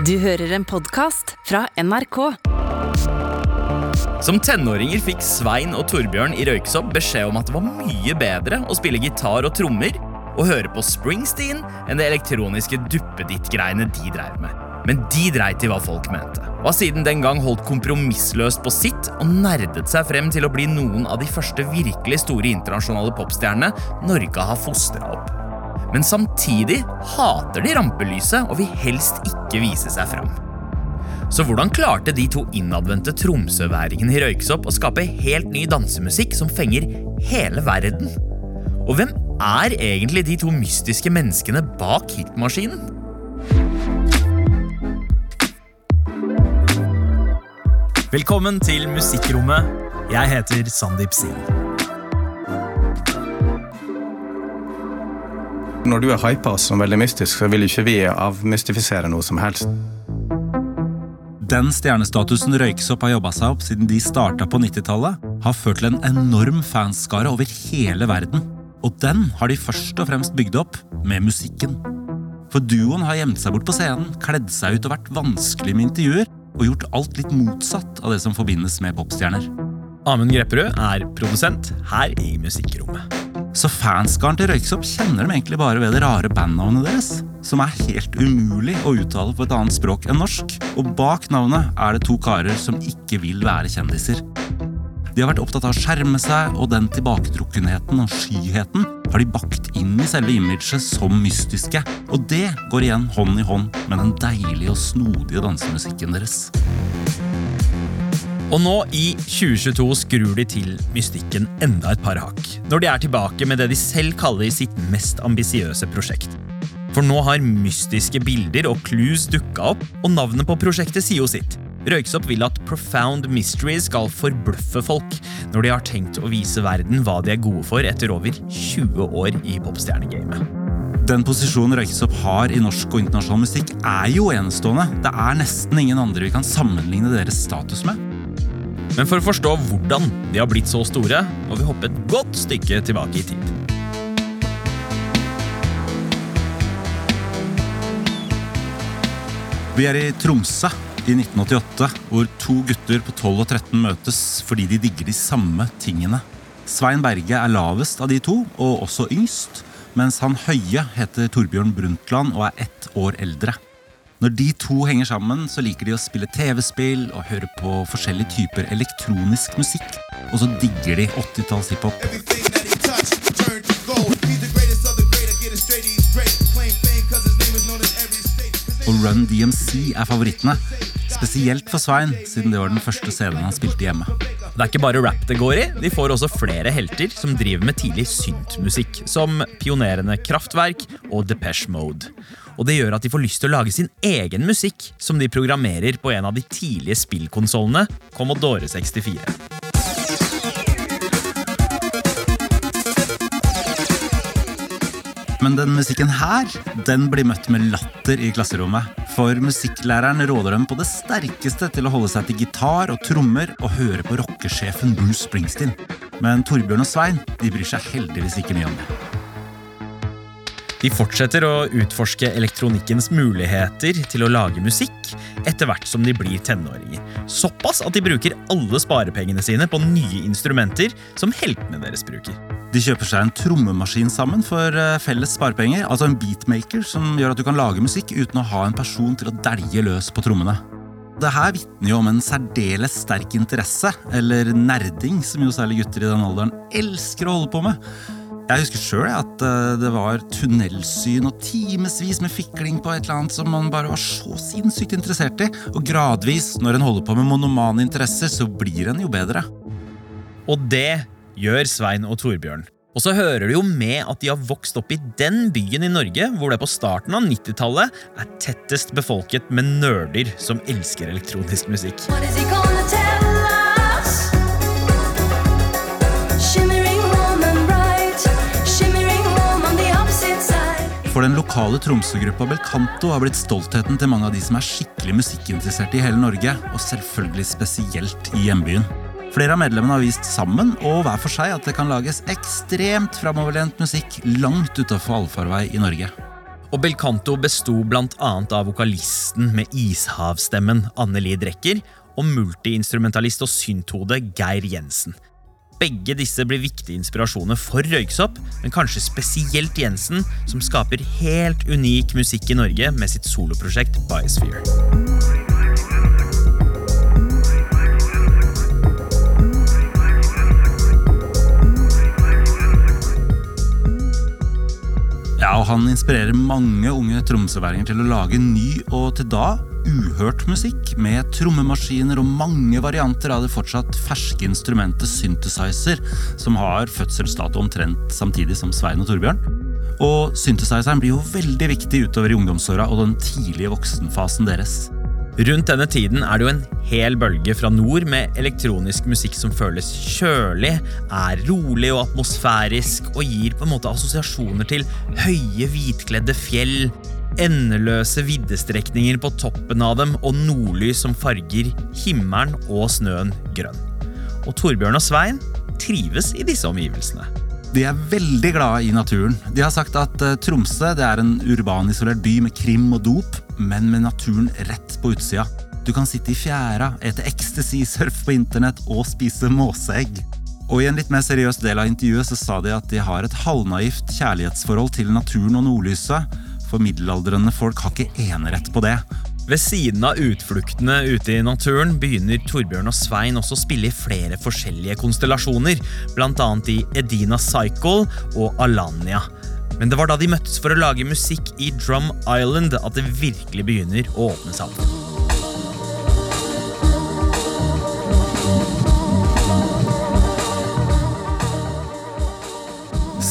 Du hører en podkast fra NRK. Som tenåringer fikk Svein og Torbjørn i Røyksopp beskjed om at det var mye bedre å spille gitar og trommer og høre på Springsteen enn det elektroniske duppeditt-greiene de drev med. Men de dreit i hva folk mente, og har siden den gang holdt kompromissløst på sitt og nerdet seg frem til å bli noen av de første virkelig store internasjonale popstjernene Norge har fostra opp. Men samtidig hater de rampelyset og vil helst ikke vise seg fram. Så hvordan klarte de to innadvendte tromsøværingene i Røyksopp å skape helt ny dansemusikk som fenger hele verden? Og hvem er egentlig de to mystiske menneskene bak hitmaskinen? Velkommen til Musikkrommet. Jeg heter Sandeep Singh. Når du er hypa som veldig mystisk, så vil ikke vi avmystifisere noe som helst. Den stjernestatusen Røyksopp har jobba seg opp siden de starta på 90-tallet, har ført til en enorm fanskare over hele verden. Og den har de først og fremst bygd opp med musikken. For duoen har gjemt seg bort på scenen, kledd seg ut og vært vanskelig med intervjuer, og gjort alt litt motsatt av det som forbindes med popstjerner. Amund Grepperud er produsent her i Musikkrommet. Så fanskaren til Røyksopp kjenner dem egentlig bare ved det rare bandnavnet deres, som er helt umulig å uttale på et annet språk enn norsk. Og bak navnet er det to karer som ikke vil være kjendiser. De har vært opptatt av å skjerme seg, og den tilbaketrukkenheten og skyheten har de bakt inn i selve imaget som mystiske. Og det går igjen hånd i hånd med den deilige og snodige dansemusikken deres. Og nå i 2022 skrur de til mystikken enda et par hakk, når de er tilbake med det de selv kaller sitt mest ambisiøse prosjekt. For nå har mystiske bilder og clues dukka opp, og navnet på prosjektet sier jo sitt. Røyksopp vil at Profound Mystery skal forbløffe folk, når de har tenkt å vise verden hva de er gode for etter over 20 år i popstjernegamet. Den posisjonen Røyksopp har i norsk og internasjonal musikk, er jo enestående. Det er nesten ingen andre vi kan sammenligne deres status med. Men for å forstå hvordan de har blitt så store, må vi hoppe et godt stykke tilbake i tid. Vi er i Tromsø i 1988, hvor to gutter på 12 og 13 møtes fordi de digger de samme tingene. Svein Berge er lavest av de to, og også yngst, mens han høye heter Torbjørn Brundtland og er ett år eldre. Når de to henger sammen, så liker de å spille TV-spill og høre på forskjellige typer elektronisk musikk. Og så digger de 80-talls hiphop. Everything that he touched turned to gold. He's the greatest of the great. I get it straight, he's great. Claim fame cause his name is known in every state. Og Run DMC er favorittene. Spesielt for Svein, siden det var den første CD-en han spilte hjemme. Det er ikke bare rap det går i, de får også flere helter som driver med tidlig syntmusikk, som pionerende Kraftverk og Depeche Mode. Og det gjør at de får lyst til å lage sin egen musikk, som de programmerer på en av de tidlige spillkonsollene, Commodore 64. Men den musikken her, den blir møtt med latter i klasserommet. For musikklæreren råder dem på det sterkeste til å holde seg til gitar og trommer og høre på rockesjefen Bruce Springsteen. Men Torbjørn og Svein de bryr seg heldigvis ikke mye om det. De fortsetter å utforske elektronikkens muligheter til å lage musikk etter hvert som de blir tenåringer. Såpass at de bruker alle sparepengene sine på nye instrumenter som heltene deres bruker. De kjøper seg en trommemaskin sammen for eh, felles sparepenger, altså en beatmaker som gjør at du kan lage musikk uten å ha en person til å dælje løs på trommene. Det her vitner jo om en særdeles sterk interesse, eller nerding, som jo særlig gutter i den alderen elsker å holde på med. Jeg husker sjøl at eh, det var tunnelsyn og timevis med fikling på et eller annet som man bare var så sinnssykt interessert i. Og gradvis, når en holder på med monomane interesser, så blir en jo bedre. Og det gjør Svein og Torbjørn. Og så hører det jo med at de har vokst opp i den byen i Norge hvor det på starten av 90-tallet er tettest befolket med nerder som elsker elektronisk musikk. What is he For den lokale Tromsø-gruppa Belcanto har blitt stoltheten til mange av de som er skikkelig musikkinteresserte i hele Norge, og selvfølgelig spesielt i hjembyen. Flere av medlemmene har vist sammen og hver for seg at det kan lages ekstremt framoverlent musikk langt utafor allfarvei i Norge. Og Belcanto besto annet av vokalisten med ishavstemmen Anneli Drecker og multiinstrumentalist og synthode Geir Jensen. Begge disse blir viktige inspirasjoner for Røyksopp, men kanskje spesielt Jensen, som skaper helt unik musikk i Norge med sitt soloprosjekt Biosphere. Ja, og Han inspirerer mange unge tromsøværinger til å lage ny og til da uhørt musikk med trommemaskiner og mange varianter av det fortsatt ferske instrumentet synthesizer, som har fødselsdato omtrent samtidig som Svein og Torbjørn. Og synthesizeren blir jo veldig viktig utover i ungdomsåra og den tidlige voksenfasen deres. Rundt denne tiden er det jo en hel bølge fra nord med elektronisk musikk som føles kjølig, er rolig og atmosfærisk og gir på en måte assosiasjoner til høye, hvitkledde fjell, endeløse viddestrekninger på toppen av dem og nordlys som farger himmelen og snøen grønn. Og Torbjørn og Svein trives i disse omgivelsene. De er veldig glade i naturen. De har sagt at eh, Tromsø er en urbanisolert by med krim og dop, men med naturen rett på utsida. Du kan sitte i fjæra, ete ecstasy, surfe på internett og spise måseegg. Og I en litt mer seriøs del av intervjuet så sa de at de har et halvnaivt kjærlighetsforhold til naturen og nordlyset, for middelaldrende folk har ikke enerett på det. Ved siden av utfluktene ute i naturen begynner Torbjørn og Svein også å spille i flere forskjellige konstellasjoner, bl.a. i Edina Cycle og Alanya. Men det var da de møttes for å lage musikk i Drum Island at det virkelig begynner å åpne seg opp.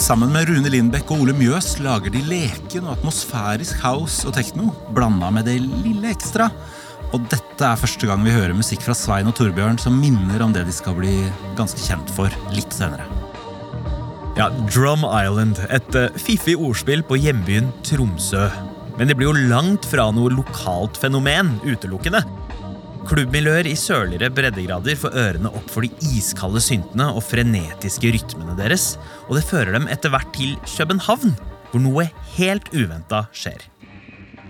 Sammen med Rune Lindbekk og Ole Mjøs lager de leken og atmosfærisk house og tekno, blanda med det lille ekstra. Og dette er første gang vi hører musikk fra Svein og Torbjørn som minner om det de skal bli ganske kjent for litt senere. Ja, Drum Island, et eh, fiffig ordspill på hjembyen Tromsø. Men det blir jo langt fra noe lokalt fenomen utelukkende. Klubbmiljøer i sørligere breddegrader får ørene opp for de iskalde syntene og frenetiske rytmene deres, og det fører dem etter hvert til København, hvor noe helt uventa skjer.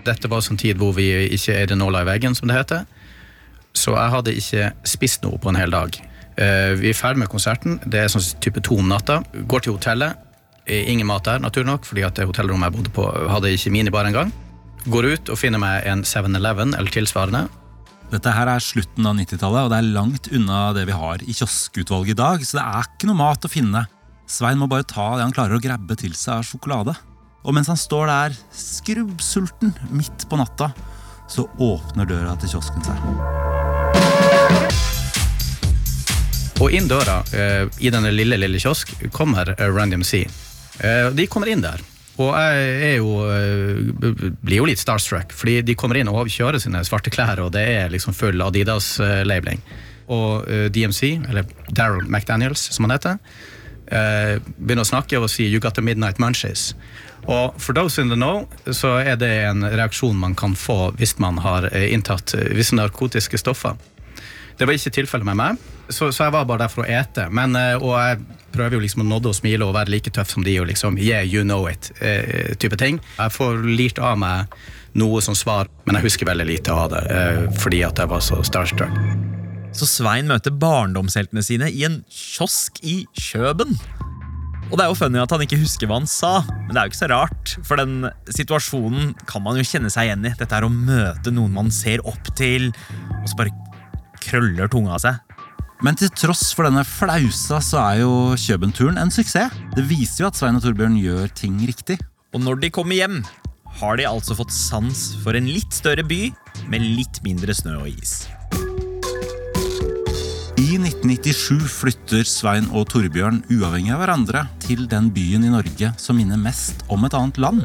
Dette var en tid hvor vi ikke er det nåla i veggen, som det heter. Så jeg hadde ikke spist noe på en hel dag. Eh, Vi er ferdig med konserten. Det er sånn type to om natta. Går til hotellet. Ingen mat der, naturlig nok, fordi at hotellrommet jeg bodde på, hadde ikke minibar engang. Går ut og finner meg en 7-Eleven eller tilsvarende. Dette her er slutten av 90-tallet, og det er langt unna det vi har i kioskutvalget i dag, så det er ikke noe mat å finne. Svein må bare ta det han klarer å grabbe til seg av sjokolade. Og mens han står der, skrubbsulten, midt på natta, så åpner døra til kiosken seg. Og inn døra, eh, i denne lille, lille kiosk, kommer Random Sea. Eh, De kommer inn der. Og jeg jo, eh, blir jo litt starstruck, fordi de kommer inn og kjører sine svarte klær, og det er liksom full Adidas-labeling. Og eh, DMC, eller Daryl McDaniels, som han heter, eh, begynner å snakke og si 'You got the midnight munchies'. Og for those in the know, så er det en reaksjon man kan få hvis man har eh, inntatt eh, visse narkotiske stoffer. Det var ikke tilfellet med meg, så, så jeg var bare der for å ete. Men, eh, og jeg prøver jo liksom å nådde og smile og være like tøff som de og liksom yeah, you know it, eh, ting. Jeg får lirt av meg noe som svar, men jeg husker veldig lite av det, eh, fordi at jeg var så starstruck. Så Svein møter barndomsheltene sine i en kiosk i Kjøben. Og det er jo funny at han ikke husker hva han sa, men det er jo ikke så rart. For den situasjonen kan man jo kjenne seg igjen i. Dette er å møte noen man ser opp til, og så bare krøller tunga seg. Men til tross for denne flausa, så er jo Kjøben-turen en suksess. Det viser jo at Svein og Torbjørn gjør ting riktig. Og når de kommer hjem, har de altså fått sans for en litt større by med litt mindre snø og is. I 1997 flytter Svein og Torbjørn uavhengig av hverandre til den byen i Norge som minner mest om et annet land,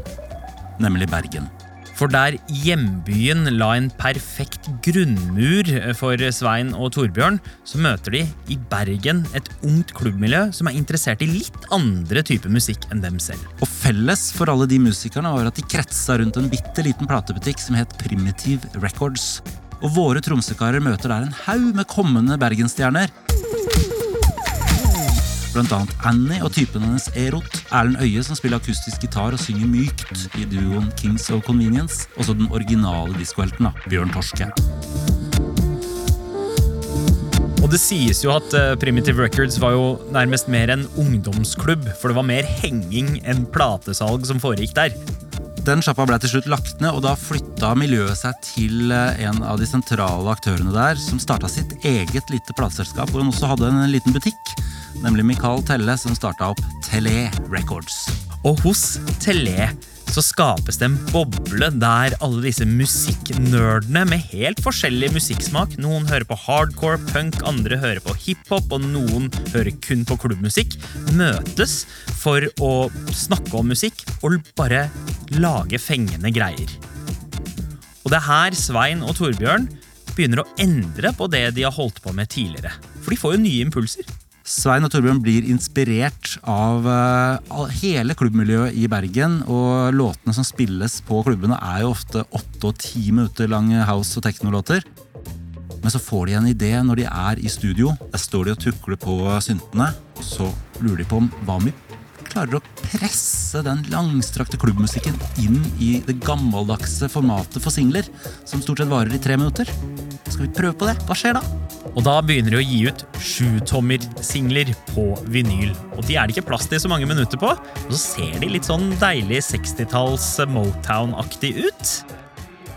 nemlig Bergen. For der hjembyen la en perfekt grunnmur for Svein og Torbjørn, så møter de i Bergen et ungt klubbmiljø som er interessert i litt andre typer musikk enn dem selv. Og felles for alle de musikerne var at de kretsa rundt en bitte liten platebutikk som het Primitive Records. Og våre tromsøkarer møter der en haug med kommende bergensstjerner. Annet Annie og typen hennes Erot, Erlend Øye som spiller akustisk gitar og synger mykt i duoen Kings of Convenience, og så den originale diskohelten, Bjørn Torske. Og det sies jo at eh, Primitive Records var jo nærmest mer en ungdomsklubb, for det var mer henging enn platesalg som foregikk der. Den sjappa ble til slutt lagt ned, og da flytta miljøet seg til eh, en av de sentrale aktørene der, som starta sitt eget lite plateselskap, hvor han også hadde en liten butikk. Nemlig Mikael Telle, som starta opp Tele Records. Og hos Tele så skapes det en boble der alle disse musikknerdene med helt forskjellig musikksmak Noen hører på hardcore, punk, andre hører på hiphop, og noen hører kun på klubbmusikk. Møtes for å snakke om musikk og bare lage fengende greier. Og det er her Svein og Torbjørn begynner å endre på det de har holdt på med tidligere. For de får jo nye impulser. Svein og Torbjørn blir inspirert av eh, hele klubbmiljøet i Bergen. Og låtene som spilles på klubbene, er jo ofte åtte og ti minutter lange house- og teknolåter. Men så får de en idé når de er i studio. Der står de og tukler på syntene. Og så lurer de på om hva om vi klarer å presse den langstrakte klubbmusikken inn i det gammeldagse formatet for singler, som stort sett varer i tre minutter. Skal vi prøve på det? Hva skjer da? Og da begynner de å gi ut sjutommersingler på vinyl. Og de er det ikke plass til så mange minutter på, og så ser de litt sånn deilig 60-talls Motown-aktig ut.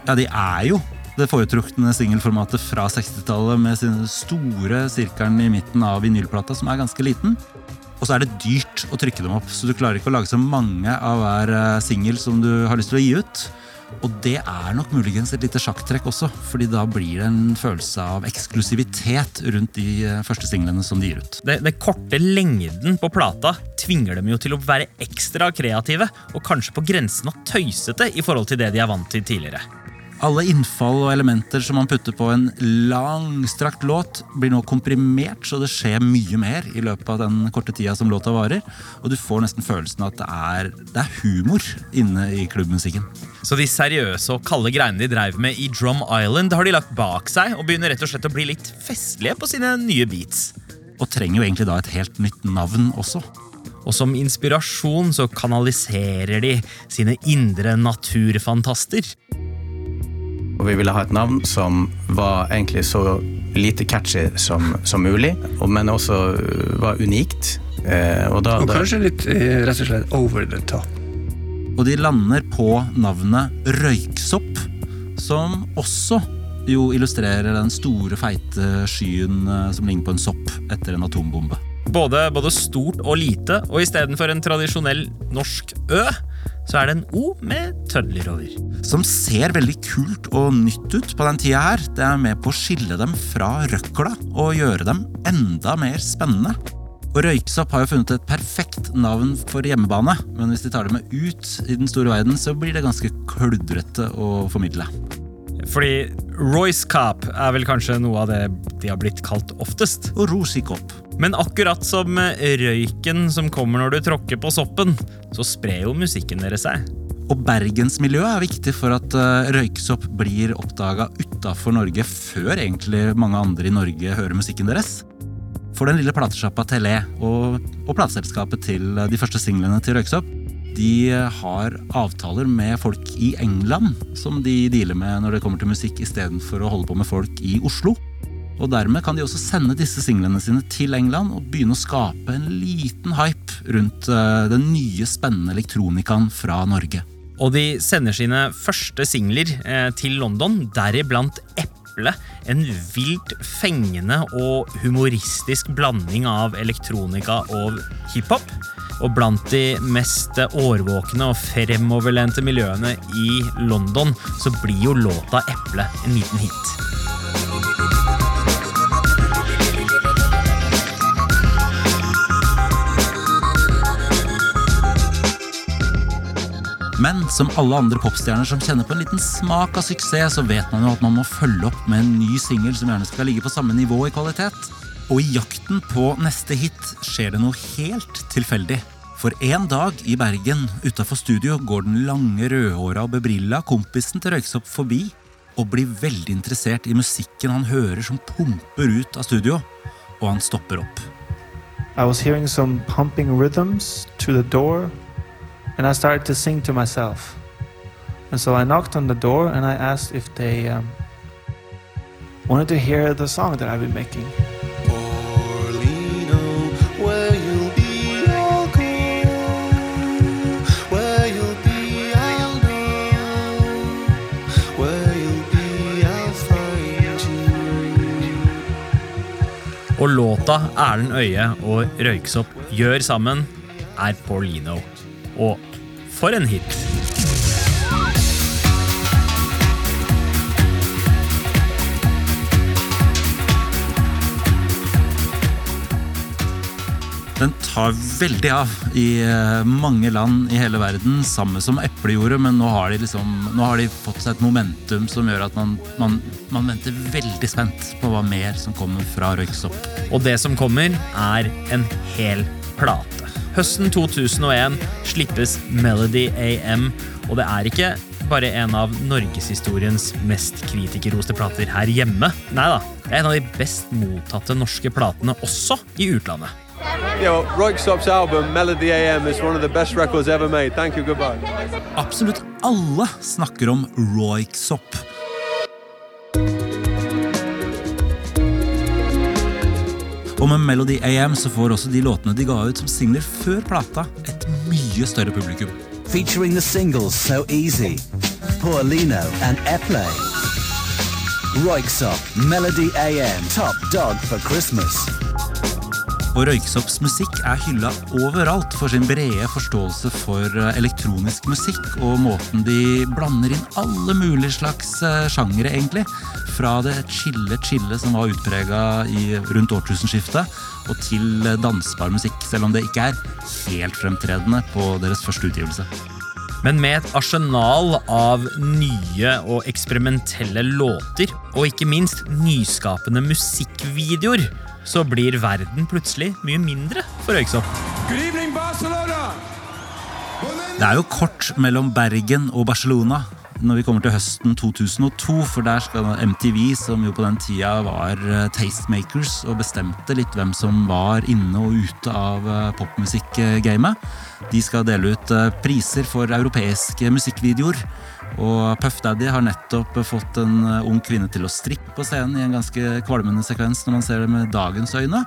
Ja, de er jo det foretrukne singelformatet fra 60-tallet med sin store sirkelen i midten av vinylplata, som er ganske liten. Og så er det dyrt å trykke dem opp, så du klarer ikke å lage så mange av hver eh, singel som du har lyst til å gi ut. Og det er nok muligens et lite sjakktrekk også, fordi da blir det en følelse av eksklusivitet rundt de eh, første singlene som de gir ut. Det, det korte lengden på plata tvinger dem jo til å være ekstra kreative, og kanskje på grensen av tøysete i forhold til det de er vant til tidligere. Alle innfall og elementer som man putter på en langstrakt låt, blir nå komprimert, så det skjer mye mer i løpet av den korte tida som låta varer. Og du får nesten følelsen av at det er, det er humor inne i klubbmusikken. Så de seriøse og kalde greiene de dreiv med i Drum Island, har de lagt bak seg og begynner rett og slett å bli litt festlige på sine nye beats. Og trenger jo egentlig da et helt nytt navn også. Og som inspirasjon så kanaliserer de sine indre naturfantaster. Og vi ville ha et navn som var egentlig så lite catchy som, som mulig, men også øh, var unikt. Eh, og da, Og kanskje litt eh, rett og slett over the top. Og de lander på navnet Røyksopp, som også jo illustrerer den store, feite skyen eh, som ligner på en sopp etter en atombombe. Både, både stort og lite, og istedenfor en tradisjonell norsk ø, så er det en o med tødler over. Som ser veldig kult og nytt ut på den tida her. Det er med på å skille dem fra røkla og gjøre dem enda mer spennende. Og Røyksopp har jo funnet et perfekt navn for hjemmebane, men hvis de tar det med ut i den store verden, så blir det ganske kludrete å formidle. Fordi Royce Cop er vel kanskje noe av det de har blitt kalt oftest. Og Rosikopp. Men akkurat som røyken som kommer når du tråkker på soppen, så sprer jo musikken deres seg. Og bergensmiljøet er viktig for at røykesopp røyksopp blir oppdaga utafor Norge før egentlig mange andre i Norge hører musikken deres. For den lille platesjappa Tele og, og plateselskapet til de første singlene til Røyksopp, de har avtaler med folk i England som de dealer med når det kommer til musikk, istedenfor å holde på med folk i Oslo. Og dermed kan de også sende disse singlene sine til England og begynne å skape en liten hype rundt uh, den nye, spennende elektronikaen fra Norge. Og de sender sine første singler eh, til London, deriblant Eple. En vilt fengende og humoristisk blanding av elektronika og hiphop. Og blant de mest årvåkne og fremoverlente miljøene i London, så blir jo låta Eple en liten hit. Men som alle andre popstjerner som kjenner på en liten smak av suksess, så vet man jo at man må følge opp med en ny singel som gjerne skal ligge på samme nivå i kvalitet. Og i jakten på neste hit skjer det noe helt tilfeldig. For en dag i Bergen utafor studio går den lange, rødhåra og bebrilla kompisen til Røyksopp forbi og blir veldig interessert i musikken han hører som pumper ut av studio, og han stopper opp. I was hearing some pumping rhythms to the door, and I started to sing to myself. And so I knocked on the door and I asked if they um, wanted to hear the song that I've been making. Og låta Erlend Øye og Røyksopp gjør sammen, er Paulino. Og for en hit! Den tar veldig av i eh, mange land i hele verden, samme som eplet gjorde, men nå har liksom, nå har de fått seg et momentum som gjør at man, man, man venter veldig spent på hva mer som kommer fra Røyksopp. Og det som kommer, er en hel plate. Høsten 2001 slippes Melody AM, og det er ikke bare en av norgeshistoriens mest kritikerroste plater her hjemme. Nei da, det er en av de best mottatte norske platene også i utlandet. Yeah, well, Royksopp's album, Melody AM, is one of the best records ever made. Thank you, goodbye. Absolutt alle snakker om Røyksopp. Og med Melody AM så får også de låtene de ga ut som singler før plata, et mye større publikum. featuring the singles So Easy, Paulino and Epley. Royksop, Melody AM, Top Dog for Christmas. Og Røyksops musikk er hylla overalt for sin brede forståelse for eh, elektronisk musikk og måten de blander inn alle mulige slags eh, sjangere, egentlig. Fra det chille-chille som var utprega rundt årtusenskiftet, og til eh, dansbar musikk, selv om det ikke er helt fremtredende på deres første utgivelse. Men med et arsenal av nye og eksperimentelle låter, og ikke minst nyskapende musikkvideoer, så blir verden plutselig mye mindre for Røyksopp. Det er jo kort mellom Bergen og Barcelona når vi kommer til høsten 2002, for der skal MTV, som jo på den tida var eh, tastemakers og bestemte litt hvem som var inne og ute av eh, popmusikkgamet, de skal dele ut eh, priser for europeiske musikkvideoer. Og Puff Daddy har nettopp fått en eh, ung kvinne til å strippe på scenen i en ganske kvalmende sekvens når man ser det med dagens øyne.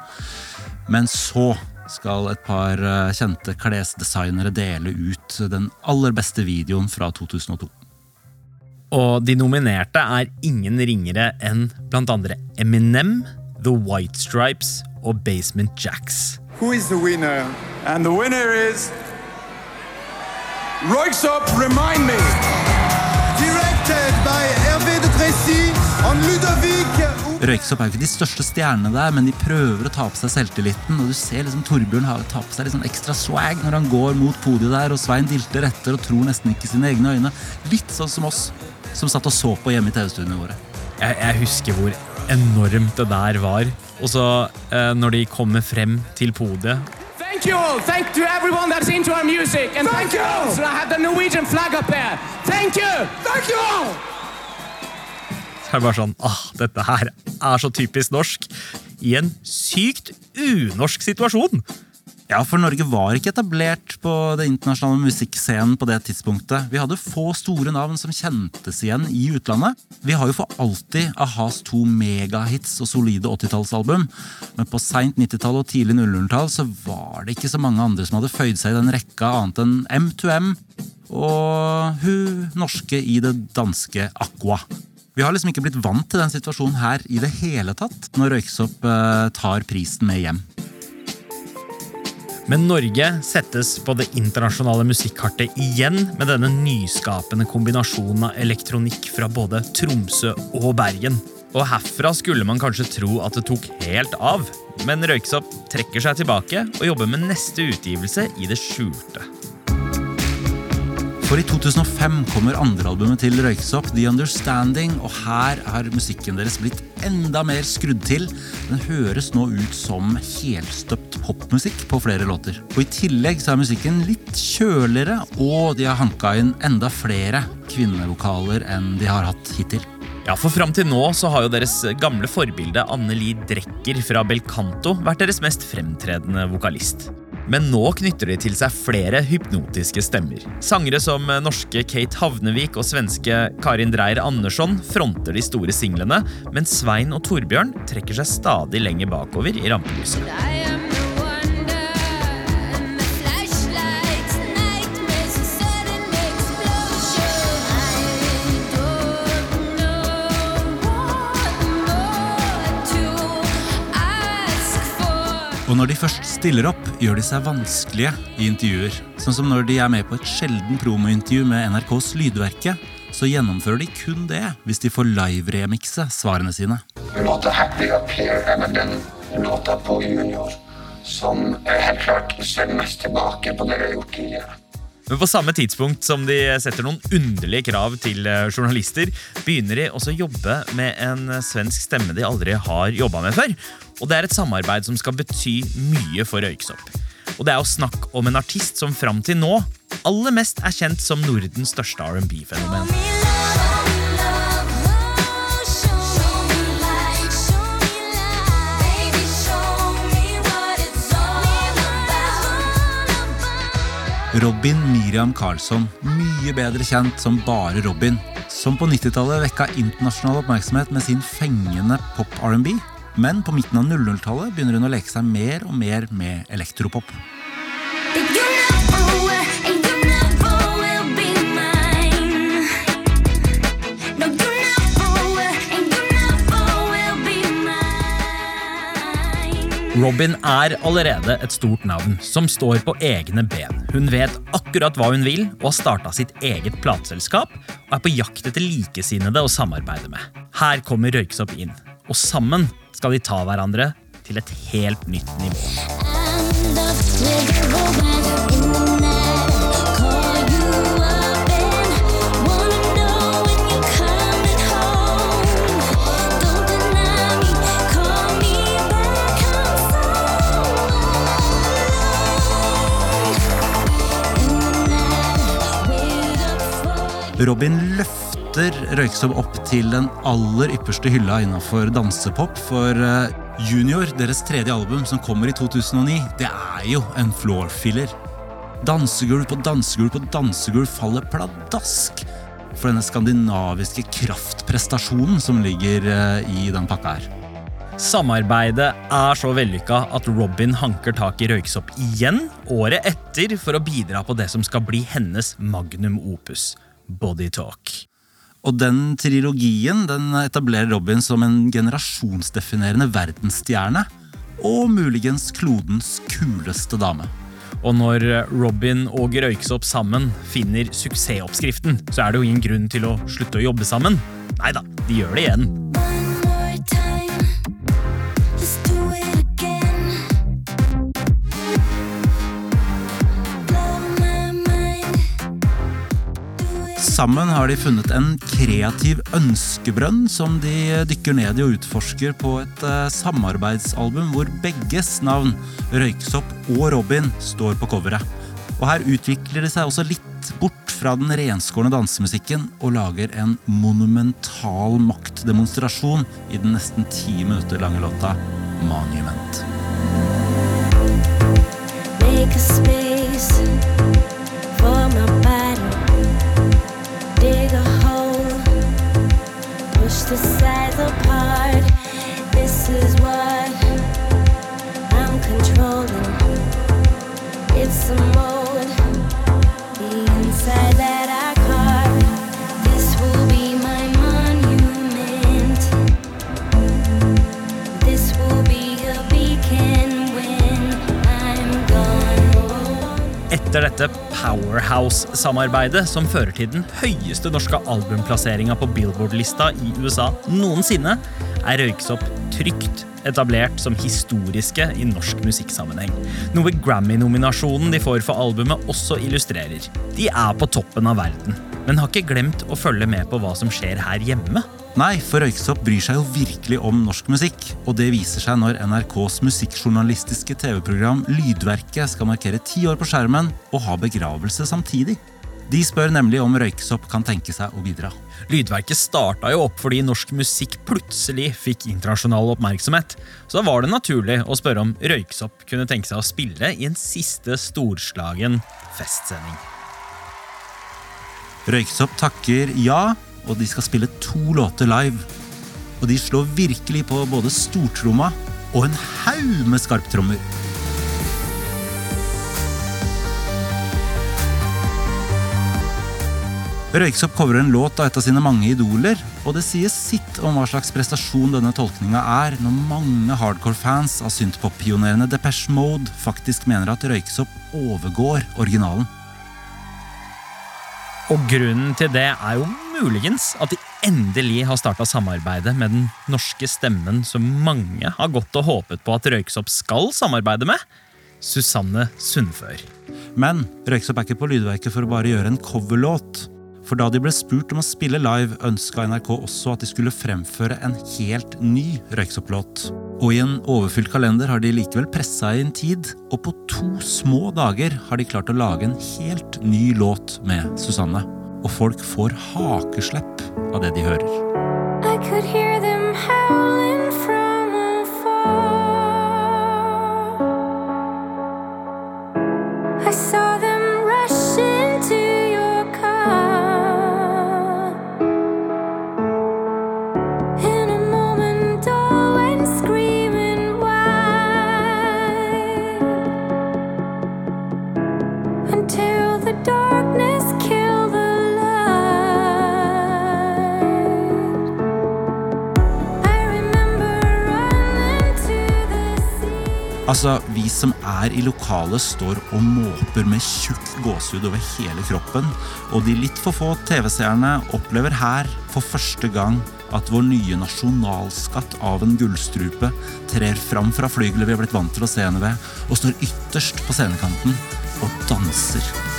Men så skal et par eh, kjente klesdesignere dele ut den aller beste videoen fra 2002. Og de nominerte er ingen ringere enn blant andre Eminem, The White Stripes og Basement Jacks. Who is the winner? And the winner is. Remind me. Røyksopp er jo ikke de største stjernene der, men de prøver å ta på seg selvtilliten. Og du ser liksom Torbjørn har ta på seg litt sånn ekstra swag når han går mot podiet der, og Svein dilter etter og tror nesten ikke sine egne øyne. Litt sånn som oss, som satt og så på hjemme i TV-stuene våre. Jeg, jeg husker hvor enormt det der var. Og så, eh, når de kommer frem til podiet Thank you all. Thank to everyone that's into our music. And thank, you all. So I have the Norwegian flag up there. Thank you. Thank you all. Så er bare sånn ah, Dette her er så typisk norsk. I en sykt unorsk situasjon. Ja, for Norge var ikke etablert på den internasjonale musikkscenen på det tidspunktet. Vi hadde få store navn som kjentes igjen i utlandet. Vi har jo for alltid a-has to megahits og solide 80-tallsalbum, men på seint 90-tall og tidlig 00-tall så var det ikke så mange andre som hadde føyd seg i den rekka annet enn M2M og hun norske i det danske Aqua. Vi har liksom ikke blitt vant til den situasjonen her i det hele tatt, når Røyksopp eh, tar prisen med hjem. Men Norge settes på det internasjonale musikkartet igjen med denne nyskapende kombinasjonen av elektronikk fra både Tromsø og Bergen. Og herfra skulle man kanskje tro at det tok helt av, men Røyksopp trekker seg tilbake og jobber med neste utgivelse i det skjulte. For i 2005 kommer andrealbumet til Røyksopp, The Understanding, og her har musikken deres blitt enda mer skrudd til. Den høres nå ut som helstøpt popmusikk på flere låter. Og i tillegg så er musikken litt kjøligere, og de har hanka inn enda flere kvinnevokaler enn de har hatt hittil. Ja, for Fram til nå så har jo deres gamle forbilde Anneli Drecker fra Belcanto vært deres mest fremtredende vokalist. Men nå knytter de til seg flere hypnotiske stemmer. Sangere som norske Kate Havnevik og svenske Karin Dreyer Andersson fronter de store singlene, mens Svein og Torbjørn trekker seg stadig lenger bakover i rampelyset. Og når de først stiller opp, gjør de seg vanskelige i intervjuer. Sånn som når de er med på et sjelden promointervju med NRKs Lydverke, så gjennomfører de kun det hvis de får live-remikse svarene sine. Låta Happy Up Here er vel den låta på Junior som helt klart ser mest tilbake på det vi har gjort tidligere. Men på samme tidspunkt som de setter noen underlige krav til eh, journalister, begynner de også å jobbe med en svensk stemme de aldri har jobba med før. Og det er et samarbeid som skal bety mye for Røyksopp. Og det er jo snakk om en artist som fram til nå aller mest er kjent som Nordens største R&B-fenomen. Robin Miriam Karlsson, mye bedre kjent som bare Robin, som på 90-tallet vekka internasjonal oppmerksomhet med sin fengende pop-R&B. Men på midten av 00-tallet begynner hun å leke seg mer og mer med elektropop. Robin er allerede et stort navn som står på egne ben. Hun vet akkurat hva hun vil og har starta sitt eget plateselskap og er på jakt etter likesinnede å samarbeide med. Her kommer Røyksopp inn, og sammen skal de ta hverandre til et helt nytt nivå. Robin løfter Røyksopp opp til den aller ypperste hylla innafor dansepop. For eh, Junior, deres tredje album som kommer i 2009, det er jo en floor filler. Dansegulv på dansegulv på dansegulv faller pladask for denne skandinaviske kraftprestasjonen som ligger eh, i den pakka her. Samarbeidet er så vellykka at Robin hanker tak i Røyksopp igjen året etter for å bidra på det som skal bli hennes magnum opus, Body Talk. Og den trilogien den etablerer Robin som en generasjonsdefinerende verdensstjerne. Og muligens klodens kuleste dame. Og når Robin og Røyksopp sammen finner suksessoppskriften, så er det jo ingen grunn til å slutte å jobbe sammen. Nei da, de gjør det igjen. Sammen har de funnet en kreativ ønskebrønn som de dykker ned i og utforsker på et eh, samarbeidsalbum hvor begges navn, Røyksopp og Robin, står på coveret. Og her utvikler de seg også litt bort fra den renskårne dansemusikken og lager en monumental maktdemonstrasjon i den nesten ti minutter lange låta Monument. Make a Etter dette Powerhouse-samarbeidet, som fører til den høyeste norske albumplasseringa på Billboard-lista i USA noensinne, er Røyksopp trygt etablert som historiske i norsk musikksammenheng. Noe Grammy-nominasjonen de får for albumet også illustrerer. De er på toppen av verden, men har ikke glemt å følge med på hva som skjer her hjemme. Nei, for Røyksopp bryr seg jo virkelig om norsk musikk. Og det viser seg når NRKs musikkjournalistiske TV-program Lydverket skal markere ti år på skjermen og ha begravelse samtidig. De spør nemlig om Røyksopp kan tenke seg å bidra. Lydverket starta jo opp fordi norsk musikk plutselig fikk internasjonal oppmerksomhet. Så da var det naturlig å spørre om Røyksopp kunne tenke seg å spille i en siste storslagen festsending. Røyksopp takker ja, og de skal spille to låter live. Og de slår virkelig på både stortromma og en haug med skarptrommer. Røyksopp coverer en låt av et av sine mange idoler, og det sier sitt om hva slags prestasjon denne tolkninga er, når mange hardcore-fans av synthpop-pionerene Depeche Mode faktisk mener at Røyksopp overgår originalen. Og grunnen til det er jo muligens at de endelig har starta samarbeidet med den norske stemmen som mange har gått og håpet på at Røyksopp skal samarbeide med. Susanne Sundfør. Men Røyksopp er ikke på lydverket for å bare gjøre en coverlåt. For da de ble spurt om å spille live, ønska NRK også at de skulle fremføre en helt ny Røyksopp-låt. Og i en overfylt kalender har de likevel pressa inn tid, og på to små dager har de klart å lage en helt ny låt med Susanne. Og folk får hakeslepp av det de hører. I could hear them howling Altså, Vi som er i lokalet, står og måper med tjukk gåsehud over hele kroppen, og de litt for få TV-seerne opplever her for første gang at vår nye nasjonalskatt av en gullstrupe trer fram fra flygelet vi har blitt vant til å se henne ved, og står ytterst på scenekanten og danser.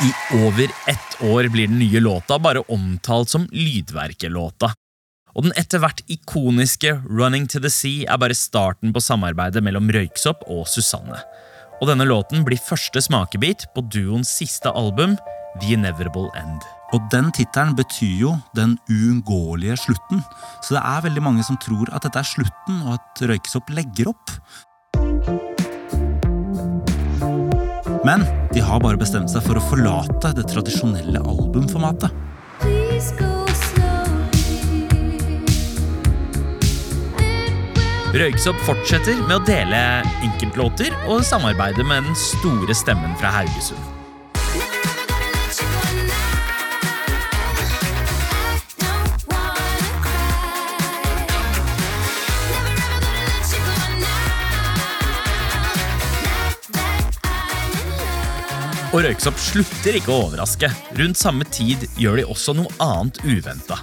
I over ett år blir den nye låta bare omtalt som Lydverket-låta. Og den etter hvert ikoniske Running to the Sea er bare starten på samarbeidet mellom Røyksopp og Susanne. Og denne låten blir første smakebit på duoens siste album, The Inevitable End. Og den tittelen betyr jo den uunngåelige slutten, så det er veldig mange som tror at dette er slutten, og at Røyksopp legger opp. Men de har bare bestemt seg for å forlate det tradisjonelle albumformatet. Røyksopp fortsetter med å dele enkeltlåter og samarbeide med den store stemmen fra Haugesund. Og Røyksopp slutter ikke å overraske. Rundt samme tid gjør de også noe annet uventa.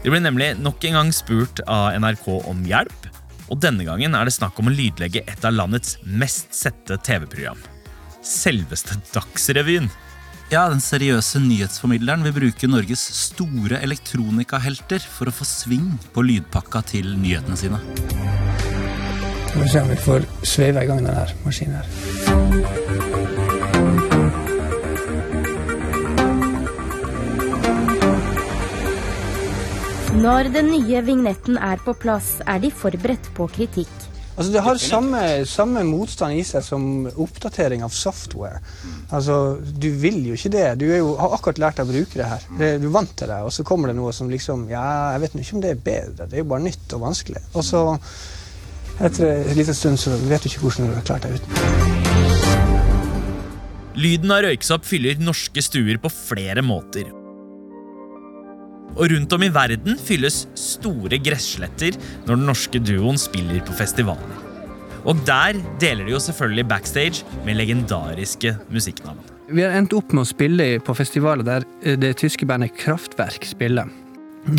De blir nemlig nok en gang spurt av NRK om hjelp, og denne gangen er det snakk om å lydlegge et av landets mest sette TV-program. Selveste Dagsrevyen. Ja, Den seriøse nyhetsformidleren vil bruke Norges store elektronikahelter for å få sving på lydpakka til nyhetene sine. Vi se om vi får sveive i gang denne maskinen her. Når den nye vignetten er på plass, er de forberedt på kritikk. Altså Det har samme, samme motstand i seg som oppdatering av software. Altså, Du vil jo ikke det. Du er jo, har akkurat lært å bruke det her. Det, du er vant til det, og så kommer det noe som liksom Ja, jeg vet ikke om det er bedre. Det er jo bare nytt og vanskelig. Og så, etter en liten stund, så vet du ikke hvordan du har klart deg uten. Lyden av røyksopp fyller norske stuer på flere måter. Og rundt om i verden fylles store gressletter når den norske duoen spiller på festivaler. Og der deler de jo selvfølgelig backstage med legendariske musikknavn. Vi har endt opp med å spille på festivaler der eh, det tyske bandet Kraftwerk spiller.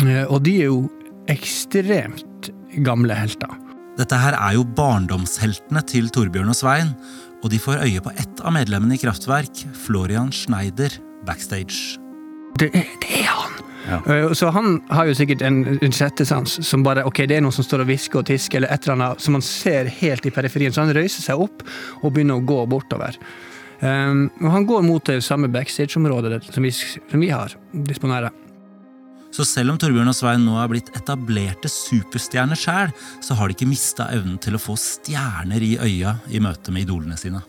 Eh, Og de er jo ekstremt gamle helter. Dette her er jo barndomsheltene til Torbjørn og Svein, og de får øye på ett av medlemmene i Kraftverk, Florian Schneider, backstage. Det det er han! Eh, Så han har jo sikkert en, en sjettesans som bare Ok, det er noen som står og hvisker og tisker, eller et eller annet som man ser helt i periferien. Så han røyser seg opp og begynner å gå bortover. Um, og han går mot det samme backstage-området som som vi har, disponere. Så selv om Torbjørn og Svein nå er blitt etablerte superstjerner sjæl, så har de ikke mista evnen til å få stjerner i øya i møte med idolene sine.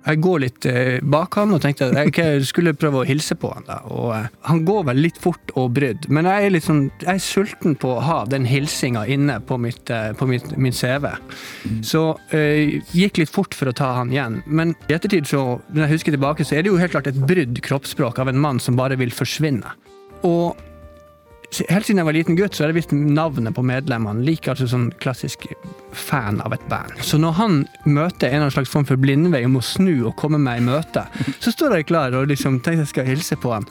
Jeg går litt eh, bak han og tenkte at jeg skulle prøve å hilse på han. da. Og eh, Han går vel litt fort og brydd, men jeg er sånn, jeg er sulten på å ha den hilsinga inne på, mitt, eh, på mitt, min CV. Så jeg gikk litt fort for å ta han igjen. Men i ettertid, så, når jeg husker tilbake, så er det jo helt klart et brydd kroppsspråk av en mann som bare vil forsvinne. Og Helt siden jeg var liten gutt, så har jeg visst navnet på medlemmene. Liker altså sånn klassisk fan av et band. Så når han møter en eller annen slags form for blindvei om å snu og komme meg i møte, så står jeg klar og liksom tenker jeg skal hilse på han.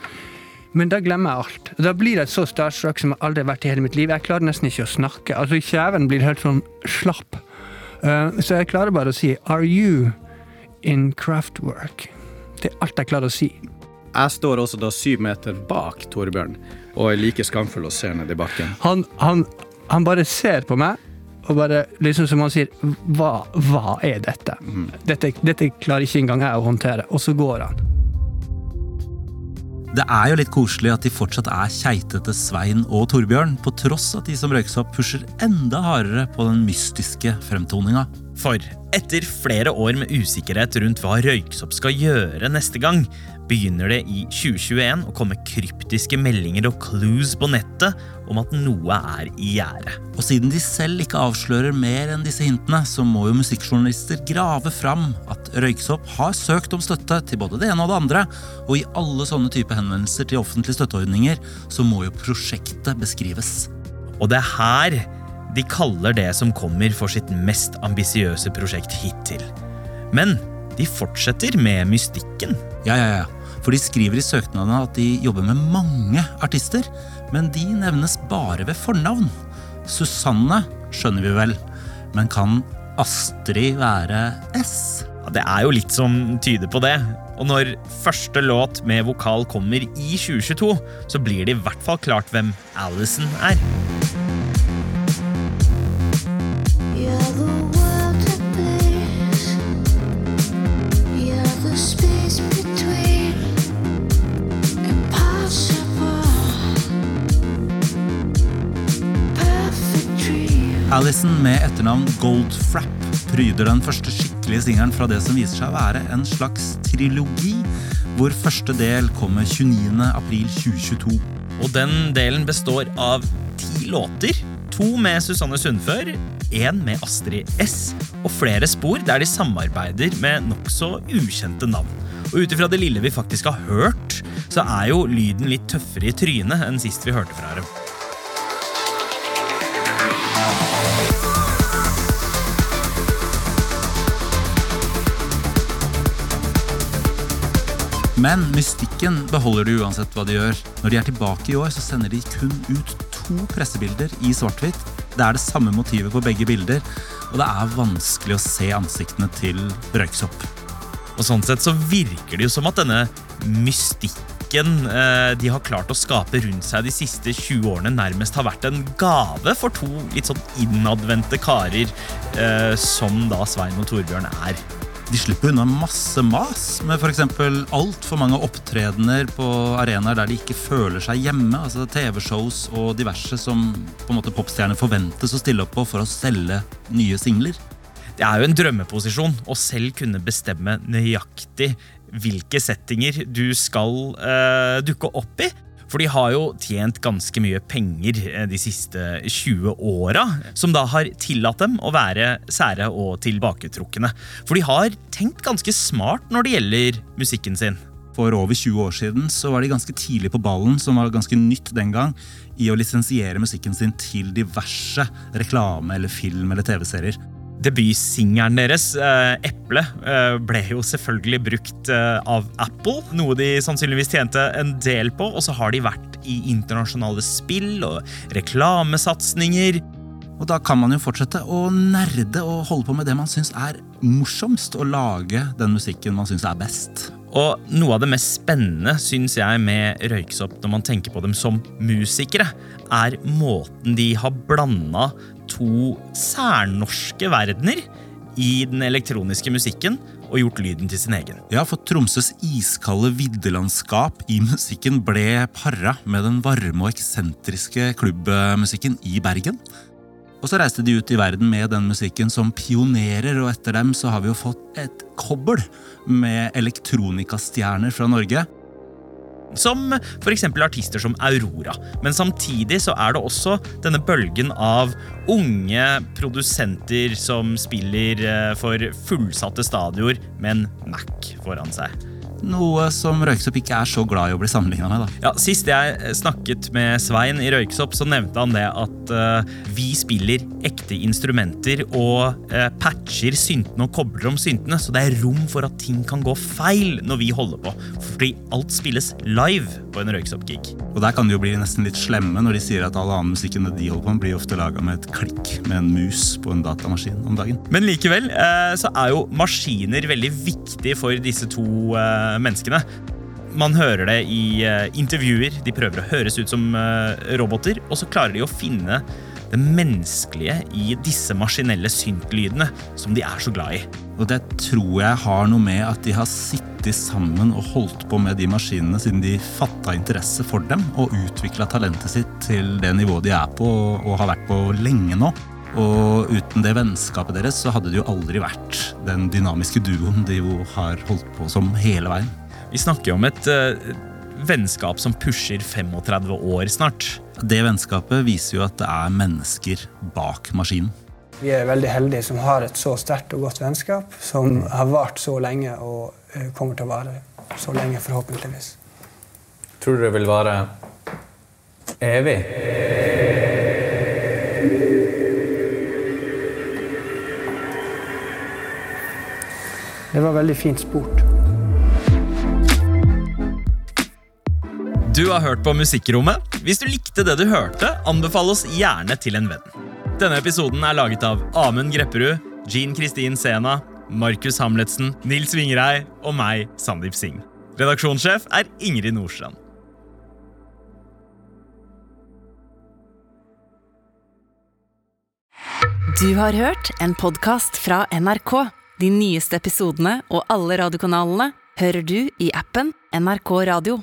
Men da glemmer jeg alt. Da blir jeg så starstruck som jeg aldri har vært i hele mitt liv. Jeg klarer nesten ikke å snakke. Altså Kjeven blir helt sånn slapp. Eh, så jeg klarer bare å si 'Are you in craftwork'? Det er alt jeg klarer å si. Jeg står også da syv meter bak Torbjørn og er like skamfull og ser ned i bakken. Han, han, han bare ser på meg, og bare liksom som han sier Hva, hva er dette? dette? Dette klarer ikke engang jeg å håndtere. Og så går han. Det er jo litt koselig at de fortsatt er keitete Svein og Torbjørn, på tross at de som røyksopp pusher enda hardere på den mystiske fremtoninga. For etter flere år med usikkerhet rundt hva Røyksopp skal gjøre neste gang, begynner det i 2021 å komme kryptiske meldinger og clues på nettet om at noe er i gjære. Og siden de selv ikke avslører mer enn disse hintene, så må jo musikkjournalister grave fram at Røyksopp har søkt om støtte til både det ene og det andre, og i alle sånne type henvendelser til offentlige støtteordninger, så må jo prosjektet beskrives. Og det er her de kaller det som kommer for sitt mest ambisiøse prosjekt hittil. Men de fortsetter med mystikken. Ja, ja, ja. For de skriver i søknadene at de jobber med mange artister, men de nevnes bare ved fornavn. Susanne skjønner vi vel, men kan Astrid være S? Ja, det er jo litt som tyder på det. Og når første låt med vokal kommer i 2022, så blir det i hvert fall klart hvem Alison er. Alison med etternavn Goldfrap pryder den første skikkelige singelen fra det som viser seg å være en slags trilogi, hvor første del kommer 29. april 2022. Og den delen består av ti låter. To med Susanne Sundfør, én med Astrid S, og flere spor der de samarbeider med nokså ukjente navn. Og ut ifra det lille vi faktisk har hørt, så er jo lyden litt tøffere i trynet enn sist vi hørte fra dem. Men mystikken beholder du uansett hva de gjør. Når de er tilbake i år, så sender de kun ut to pressebilder i svart-hvitt. Det er det samme motivet på begge bilder, og det er vanskelig å se ansiktene til Røyksopp. Og sånn sett så virker det jo som at denne mystikken eh, de har klart å skape rundt seg de siste 20 årene, nærmest har vært en gave for to litt sånn innadvendte karer eh, som da Svein og Torbjørn er. De slipper unna masse mas med f.eks. altfor mange opptredener på arenaer der de ikke føler seg hjemme. altså TV-shows og diverse som på en måte popstjerner forventes å stille opp på for å selge nye singler. Det er jo en drømmeposisjon å selv kunne bestemme nøyaktig hvilke settinger du skal uh, dukke opp i. For de har jo tjent ganske mye penger eh, de siste 20 åra, som da har tillatt dem å være sære og tilbaketrukne. For de har tenkt ganske smart når det gjelder musikken sin. For over 20 år siden så var de ganske tidlig på ballen, som var ganske nytt den gang, i å lisensiere musikken sin til diverse reklame eller film eller TV-serier. Debutsingelen deres, eh, Eple, eh, ble jo selvfølgelig brukt eh, av Apple, noe de sannsynligvis tjente en del på, og så har de vært i internasjonale spill og reklamesatsinger. Og da kan man jo fortsette å nerde og holde på med det man syns er morsomst, og lage den musikken man syns er best. Og noe av det mest spennende syns jeg med Røyksopp når man tenker på dem som musikere, er måten de har blanda to særnorske verdener i den elektroniske musikken og gjort lyden til sin egen. Ja, for Tromsøs iskalde viddelandskap i musikken ble para med den varme og eksentriske klubbmusikken i Bergen. Og så reiste de ut i verden med den musikken som pionerer, og etter dem så har vi jo fått et kobbel med elektronikastjerner fra Norge. Som f.eks. artister som Aurora. Men samtidig så er det også denne bølgen av unge produsenter som spiller eh, for fullsatte stadioner med en Mac foran seg. Noe som Røyksopp ikke er så glad i å bli sammenligna med. da. Ja, Sist jeg snakket med Svein i Røyksopp, så nevnte han det at uh, vi spiller ekte instrumenter og eh, patcher syntene og kobler om syntene, så det er rom for at ting kan gå feil når vi holder på. Fordi alt spilles live på en Røyksopp-gig. Og der kan de jo bli nesten litt slemme når de sier at all annen musikk enn det de holder på med, blir ofte laga med et klikk med en mus på en datamaskin om dagen. Men likevel eh, så er jo maskiner veldig viktig for disse to eh, menneskene. Man hører det i eh, intervjuer. De prøver å høres ut som eh, roboter, og så klarer de å finne det menneskelige i disse maskinelle syntlydene som de er så glad i. Og det tror jeg har noe med at de har sittet sammen og holdt på med de maskinene siden de fatta interesse for dem og utvikla talentet sitt til det nivået de er på og har vært på lenge nå. Og uten det vennskapet deres så hadde det jo aldri vært den dynamiske duoen de jo har holdt på som hele veien. Vi snakker jo om et uh, vennskap som pusher 35 år snart. Det vennskapet viser jo at det er mennesker bak maskinen. Vi er veldig heldige som har et så sterkt og godt vennskap, som har vart så lenge og eh, kommer til å vare så lenge, forhåpentligvis. Tror du det vil vare evig? Det var veldig fint spurt. Du har hørt på Musikkrommet. Hvis du likte det du hørte, anbefal oss gjerne til en venn. Denne episoden er laget av Amund Grepperud, Jean Kristin Sena, Markus Hamletsen, Nils Vingrei og meg, Sandeep Singh. Redaksjonssjef er Ingrid Nordstrand. Du har hørt en podkast fra NRK. De nyeste episodene og alle radiokanalene hører du i appen NRK Radio.